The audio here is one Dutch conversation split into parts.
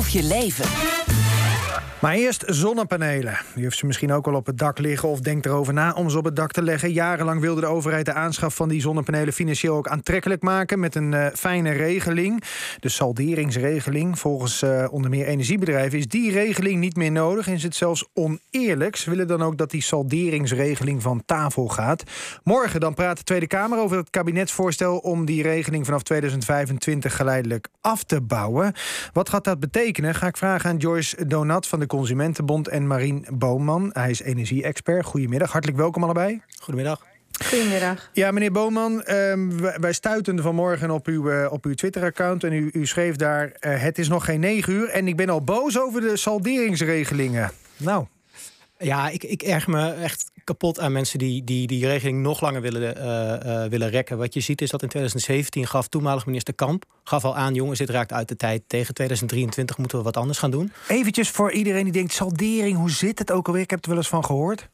of je leven. Maar eerst zonnepanelen. U heeft ze misschien ook al op het dak liggen of denkt erover na om ze op het dak te leggen. Jarenlang wilde de overheid de aanschaf van die zonnepanelen financieel ook aantrekkelijk maken met een uh, fijne regeling. De salderingsregeling. Volgens uh, onder meer energiebedrijven is die regeling niet meer nodig en is het zelfs oneerlijk. Ze willen dan ook dat die salderingsregeling van tafel gaat. Morgen dan praat de Tweede Kamer over het kabinetsvoorstel om die regeling vanaf 2025 geleidelijk af te bouwen. Wat gaat dat betekenen? Ga ik vragen aan Joyce Donat van de Consumentenbond en Marien Boomman. Hij is energie-expert. Goedemiddag, hartelijk welkom allebei. Goedemiddag. Goedemiddag. Ja, meneer Boomman, um, wij stuiten vanmorgen op uw, uh, op uw Twitter-account... en u, u, schreef daar, uh, het is nog geen negen uur... en ik ben al boos over de salderingsregelingen. Nou... Ja, ik, ik erg me echt kapot aan mensen die die, die regeling nog langer willen, uh, uh, willen rekken. Wat je ziet is dat in 2017 gaf toenmalig minister Kamp... gaf al aan, jongens, dit raakt uit de tijd. Tegen 2023 moeten we wat anders gaan doen. Eventjes voor iedereen die denkt, saldering, hoe zit het ook alweer? Ik heb het wel eens van gehoord.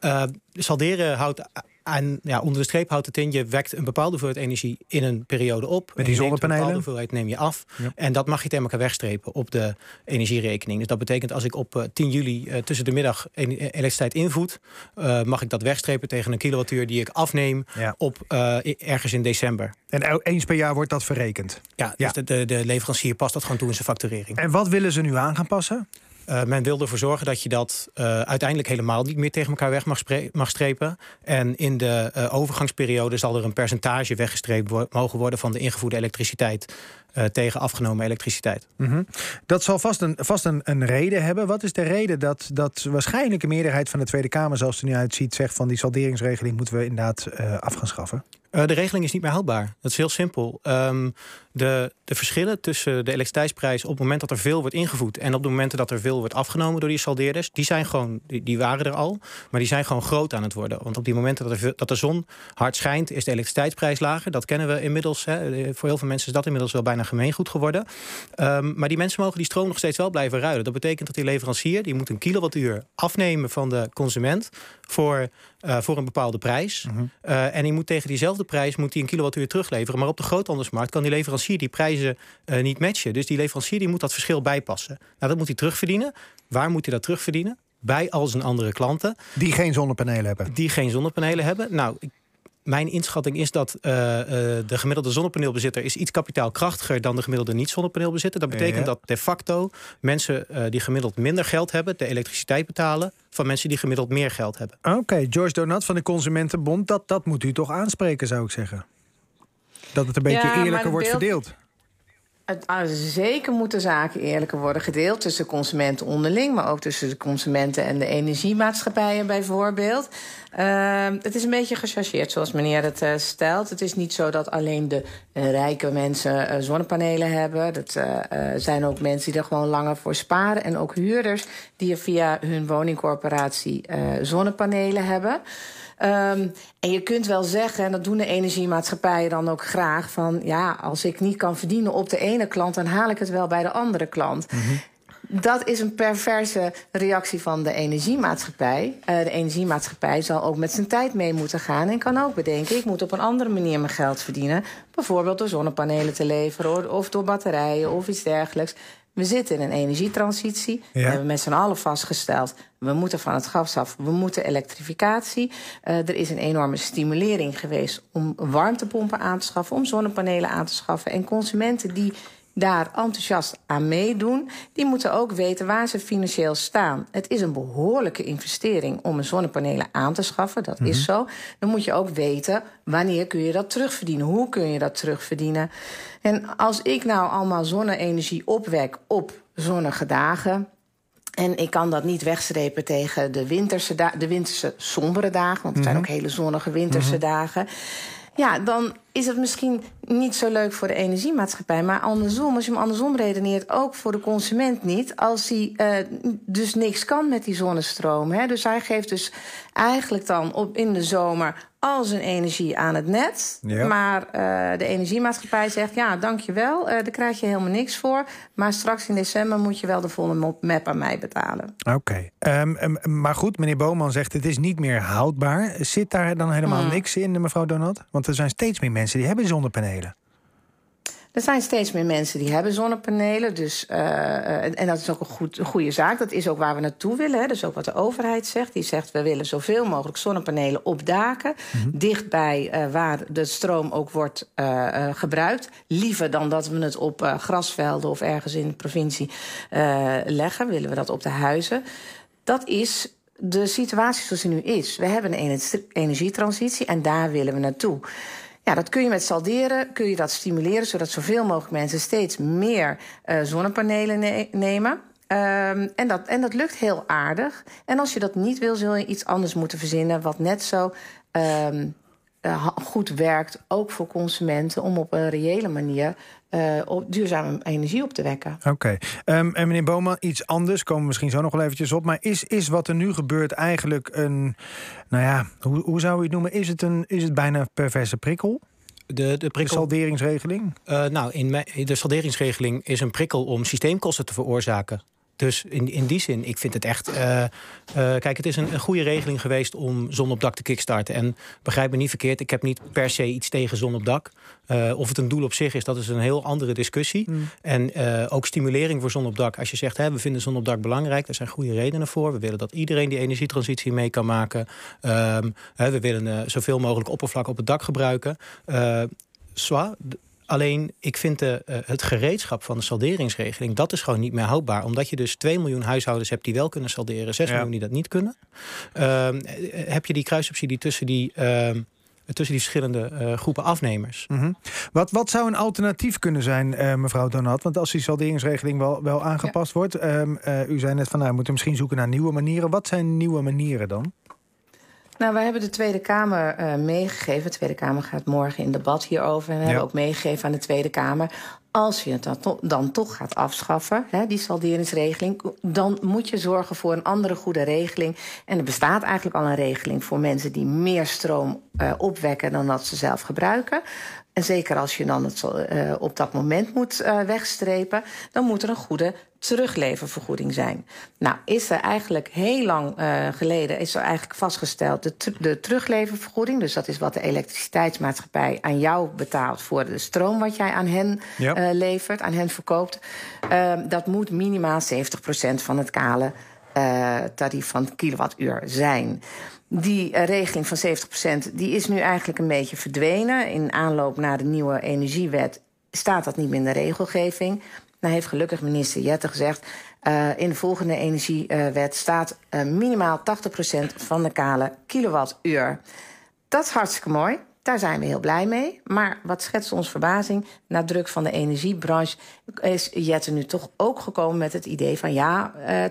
Uh, salderen houdt en ja, onder de streep houdt het in, je wekt een bepaalde hoeveelheid energie in een periode op. Met die zonnepanelen? Een bepaalde hoeveelheid neem je af. Ja. En dat mag je tegen elkaar wegstrepen op de energierekening. Dus dat betekent als ik op uh, 10 juli uh, tussen de middag elektriciteit invoed... Uh, mag ik dat wegstrepen tegen een kilowattuur die ik afneem ja. op ergens in december. En eens per jaar wordt dat verrekend? Ja, dus de, de, de leverancier past dat gewoon toe in zijn facturering. En wat willen ze nu aan gaan passen? Uh, men wil ervoor zorgen dat je dat uh, uiteindelijk helemaal niet meer tegen elkaar weg mag, mag strepen. En in de uh, overgangsperiode zal er een percentage weggestreept mogen worden van de ingevoerde elektriciteit. Tegen afgenomen elektriciteit. Mm -hmm. Dat zal vast, een, vast een, een, reden hebben. Wat is de reden dat, dat waarschijnlijk een meerderheid van de Tweede Kamer, zoals het er nu uitziet, zegt van die salderingsregeling moeten we inderdaad af gaan schaffen? Uh, de regeling is niet meer houdbaar. Dat is heel simpel. Um, de, de verschillen tussen de elektriciteitsprijs op het moment dat er veel wordt ingevoed en op de momenten dat er veel wordt afgenomen door die saldeerders, die zijn gewoon, die, die waren er al, maar die zijn gewoon groot aan het worden. Want op die momenten dat, er, dat de zon hard schijnt, is de elektriciteitsprijs lager. Dat kennen we inmiddels. Hè. Voor heel veel mensen is dat inmiddels wel bijna gemeengoed geworden. Um, maar die mensen mogen die stroom nog steeds wel blijven ruilen. Dat betekent dat die leverancier die moet een kilowattuur afnemen van de consument voor, uh, voor een bepaalde prijs. -huh. uh, en die moet tegen diezelfde prijs moet die een kilowattuur terugleveren. Maar op de groothandelsmarkt kan die leverancier die prijzen uh, niet matchen. Dus die leverancier die moet dat verschil bijpassen. Nou, dat moet hij terugverdienen. Waar moet hij dat terugverdienen? Bij al zijn andere klanten. Die geen zonnepanelen hebben. Die geen zonnepanelen hebben. Nou, ik, mijn inschatting is dat uh, uh, de gemiddelde zonnepaneelbezitter is iets kapitaalkrachtiger dan de gemiddelde niet-zonnepaneelbezitter. Dat betekent ja. dat de facto mensen uh, die gemiddeld minder geld hebben, de elektriciteit betalen van mensen die gemiddeld meer geld hebben. Oké, okay, George Donat van de Consumentenbond, dat, dat moet u toch aanspreken, zou ik zeggen. Dat het een beetje ja, eerlijker wordt beeld... verdeeld. Zeker moeten zaken eerlijker worden gedeeld tussen consumenten onderling, maar ook tussen de consumenten en de energiemaatschappijen bijvoorbeeld. Uh, het is een beetje gechargeerd zoals meneer het uh, stelt. Het is niet zo dat alleen de uh, rijke mensen zonnepanelen hebben. Dat zijn ook mensen die er gewoon langer voor sparen. En ook huurders die er via hun woningcorporatie zonnepanelen hebben. Um, en je kunt wel zeggen, en dat doen de energiemaatschappijen dan ook graag... van ja, als ik niet kan verdienen op de ene klant... dan haal ik het wel bij de andere klant. Mm -hmm. Dat is een perverse reactie van de energiemaatschappij. Uh, de energiemaatschappij zal ook met zijn tijd mee moeten gaan... en kan ook bedenken, ik moet op een andere manier mijn geld verdienen. Bijvoorbeeld door zonnepanelen te leveren... of door batterijen of iets dergelijks. We zitten in een energietransitie. Ja. We hebben met z'n allen vastgesteld... we moeten van het gas af, we moeten elektrificatie. Uh, er is een enorme stimulering geweest om warmtepompen aan te schaffen... om zonnepanelen aan te schaffen. En consumenten die daar enthousiast aan meedoen... die moeten ook weten waar ze financieel staan. Het is een behoorlijke investering om een zonnepanelen aan te schaffen. Dat mm -hmm. is zo. Dan moet je ook weten wanneer kun je dat terugverdienen. Hoe kun je dat terugverdienen? En als ik nou allemaal zonne-energie opwek op zonnige dagen... En ik kan dat niet wegstrepen tegen de winterse, de winterse sombere dagen. Want het zijn ook hele zonnige winterse mm -hmm. dagen. Ja, dan is het misschien niet zo leuk voor de energiemaatschappij. Maar andersom, als je hem andersom redeneert, ook voor de consument niet. Als hij uh, dus niks kan met die zonnestroom. Hè. Dus hij geeft dus eigenlijk dan op in de zomer al zijn energie aan het net. Ja. Maar uh, de energiemaatschappij zegt, ja, dankjewel, uh, daar krijg je helemaal niks voor. Maar straks in december moet je wel de volle map aan mij betalen. Oké, okay. um, um, maar goed, meneer Boman zegt, het is niet meer houdbaar. Zit daar dan helemaal hmm. niks in, mevrouw Donat? Want er zijn steeds meer mensen die hebben zonnepanelen. Er zijn steeds meer mensen die hebben zonnepanelen. Dus, uh, en dat is ook een, goed, een goede zaak. Dat is ook waar we naartoe willen. Hè. Dat is ook wat de overheid zegt. Die zegt we willen zoveel mogelijk zonnepanelen op daken. Mm Dichtbij uh, waar de stroom ook wordt uh, gebruikt. Liever dan dat we het op grasvelden of ergens in de provincie leggen. Willen we dat op de huizen. Dat is de situatie zoals die nu is. We hebben een energietransitie en daar willen we naartoe. Ja, dat kun je met salderen, kun je dat stimuleren... zodat zoveel mogelijk mensen steeds meer uh, zonnepanelen ne nemen. Um, en, dat, en dat lukt heel aardig. En als je dat niet wil, zul je iets anders moeten verzinnen... wat net zo um, uh, goed werkt, ook voor consumenten... om op een reële manier uh, op duurzame energie op te wekken. Oké. Okay. Um, en meneer Boma, iets anders, komen we misschien zo nog wel eventjes op. Maar is, is wat er nu gebeurt eigenlijk een... Nou ja, hoe, hoe zou u het noemen? Is het, een, is het bijna perverse prikkel? De, de, prikkel, de salderingsregeling? Uh, nou, in de salderingsregeling is een prikkel om systeemkosten te veroorzaken. Dus in, in die zin, ik vind het echt... Uh, uh, kijk, het is een, een, goede regeling geweest om zon op dak te kickstarten. En begrijp me niet verkeerd, ik heb niet per se iets tegen zon op dak. Uh, of het een doel op zich is, dat is een heel andere discussie. Mm. En ook stimulering voor zon op dak. Als je zegt, hè, we vinden zon op dak belangrijk, daar zijn goede redenen voor. We willen dat iedereen die energietransitie mee kan maken. Ehm, we willen zoveel mogelijk oppervlak op het dak gebruiken. Zwa, Alleen, ik vind de, uh, het gereedschap van de salderingsregeling... dat is gewoon niet meer houdbaar. Omdat je dus 2 miljoen huishoudens hebt die wel kunnen salderen... 6 ja. miljoen die dat niet kunnen. Uh, heb je die kruissubsidie tussen die... Uh, tussen die verschillende uh, groepen afnemers. Mm -hmm. wat, wat zou een alternatief kunnen zijn, uh, mevrouw Donat? Want als die salderingsregeling wel, wel aangepast ja. wordt... Um, uh, u zei net van, nou, we moeten misschien zoeken naar nieuwe manieren. Wat zijn nieuwe manieren dan? Nou, wij hebben de Tweede Kamer uh, meegegeven. De Tweede Kamer gaat morgen in debat hierover. En we ja. hebben ook meegegeven aan de Tweede Kamer. Als je het dan, to dan toch gaat afschaffen, hè, die salderingsregeling... dan moet je zorgen voor een andere goede regeling. En er bestaat eigenlijk al een regeling voor mensen die meer stroom uh, opwekken... dan dat ze zelf gebruiken. En zeker als je dan het uh, op dat moment moet uh, wegstrepen... dan moet er een goede terugleververgoeding zijn. Nou, is er eigenlijk heel lang uh, geleden is er eigenlijk vastgesteld de, de terugleververgoeding. Dus dat is wat de elektriciteitsmaatschappij aan jou betaalt voor de stroom wat jij aan hen ja. levert, aan hen verkoopt. Uh, dat moet minimaal 70% van het kale uh, tarief van kilowattuur zijn. Die uh, regeling van 70% die is nu eigenlijk een beetje verdwenen. In aanloop naar de nieuwe energiewet staat dat niet meer in de regelgeving. Nou heeft gelukkig minister Jette gezegd... Uh, in de volgende energiewet staat minimaal 80% van de kale kilowattuur. Dat is hartstikke mooi. Daar zijn we heel blij mee. Maar wat schetst ons verbazing? Na druk van de energiebranche is Jette nu toch ook gekomen met het idee van... ja, uh,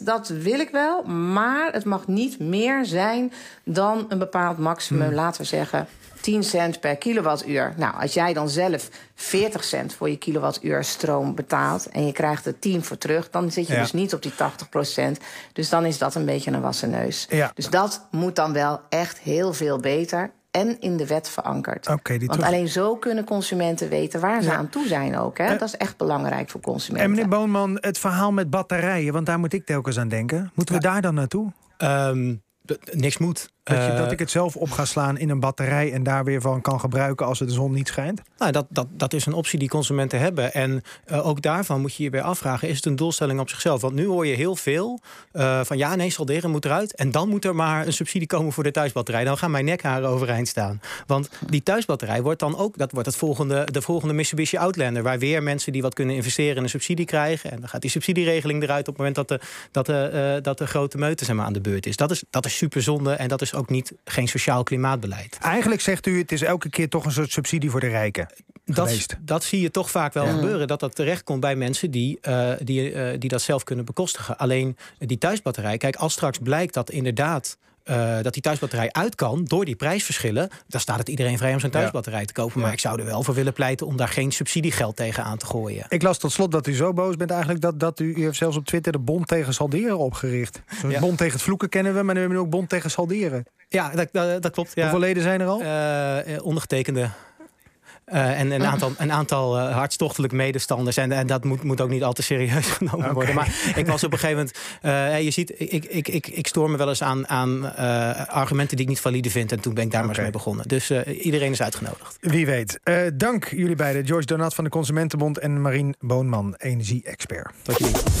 80% dat wil ik wel, maar het mag niet meer zijn dan een bepaald maximum, hmm. laten we zeggen 10 cent per kilowattuur. Nou, als jij dan zelf 40 cent voor je kilowattuur stroom betaalt... en je krijgt er 10 voor terug, dan zit je ja. dus niet op die 80 procent. Dus dan is dat een beetje een wassen neus. Ja. Dus dat moet dan wel echt heel veel beter en in de wet verankerd. Okay, Want terug... alleen zo kunnen consumenten weten waar ze ja. aan toe zijn ook. Hè? Uh, dat is echt belangrijk voor consumenten. En meneer Boonman, het verhaal met batterijen... want daar moet ik telkens aan denken. Moeten we daar dan naartoe? Um, niks moet. Dat, je, dat, ik het zelf op ga slaan in een batterij en daar weer van kan gebruiken als de zon niet schijnt? Nou, dat, dat, dat is een optie die consumenten hebben. En uh, ook daarvan moet je je weer afvragen: is het een doelstelling op zichzelf? Want nu hoor je heel veel uh, van ja, nee, salderen moet eruit. En dan moet er maar een subsidie komen voor de thuisbatterij. Dan gaan mijn nekharen overeind staan. Want die thuisbatterij wordt dan ook, dat wordt het volgende, de volgende Mitsubishi Outlander. Waar weer mensen die wat kunnen investeren in een subsidie krijgen. En dan gaat die subsidieregeling eruit op het moment dat de, dat de, uh, dat de grote meute zeg maar, aan de beurt is. Dat is, dat is super zonde en dat is ook niet, geen sociaal klimaatbeleid. Eigenlijk zegt u, het is elke keer toch een soort subsidie voor de rijken. Dat, dat zie je toch vaak wel ja. gebeuren. Dat dat terechtkomt bij mensen die, uh, die, uh, die dat zelf kunnen bekostigen. Alleen die thuisbatterij, kijk, als straks blijkt dat inderdaad uh, dat die thuisbatterij uit kan door die prijsverschillen, dan staat het iedereen vrij om zijn thuisbatterij ja. te kopen. Maar ja. ik zou er wel voor willen pleiten om daar geen subsidiegeld tegen aan te gooien. Ik las tot slot dat u zo boos bent eigenlijk dat, dat u, u heeft zelfs op Twitter de Bond tegen Salderen opgericht. Ja. Bond tegen het vloeken kennen we, maar nu hebben we ook Bond tegen Salderen. Ja, dat, dat, dat klopt. Ja. Hoeveel leden zijn er al? Uh, ondergetekende Uh, en een aantal, een aantal uh, hartstochtelijk medestanders. En, en dat moet, moet ook niet al te serieus genomen okay. worden. Maar ik was op een gegeven moment. Uh, je ziet, ik, ik, ik, ik stoor me wel eens aan, aan argumenten die ik niet valide vind. En toen ben ik daar okay. maar eens mee begonnen. Dus iedereen is uitgenodigd. Wie weet. dank jullie beiden. George Donat van de Consumentenbond en Marien Boonman, energie-expert. Tot jullie.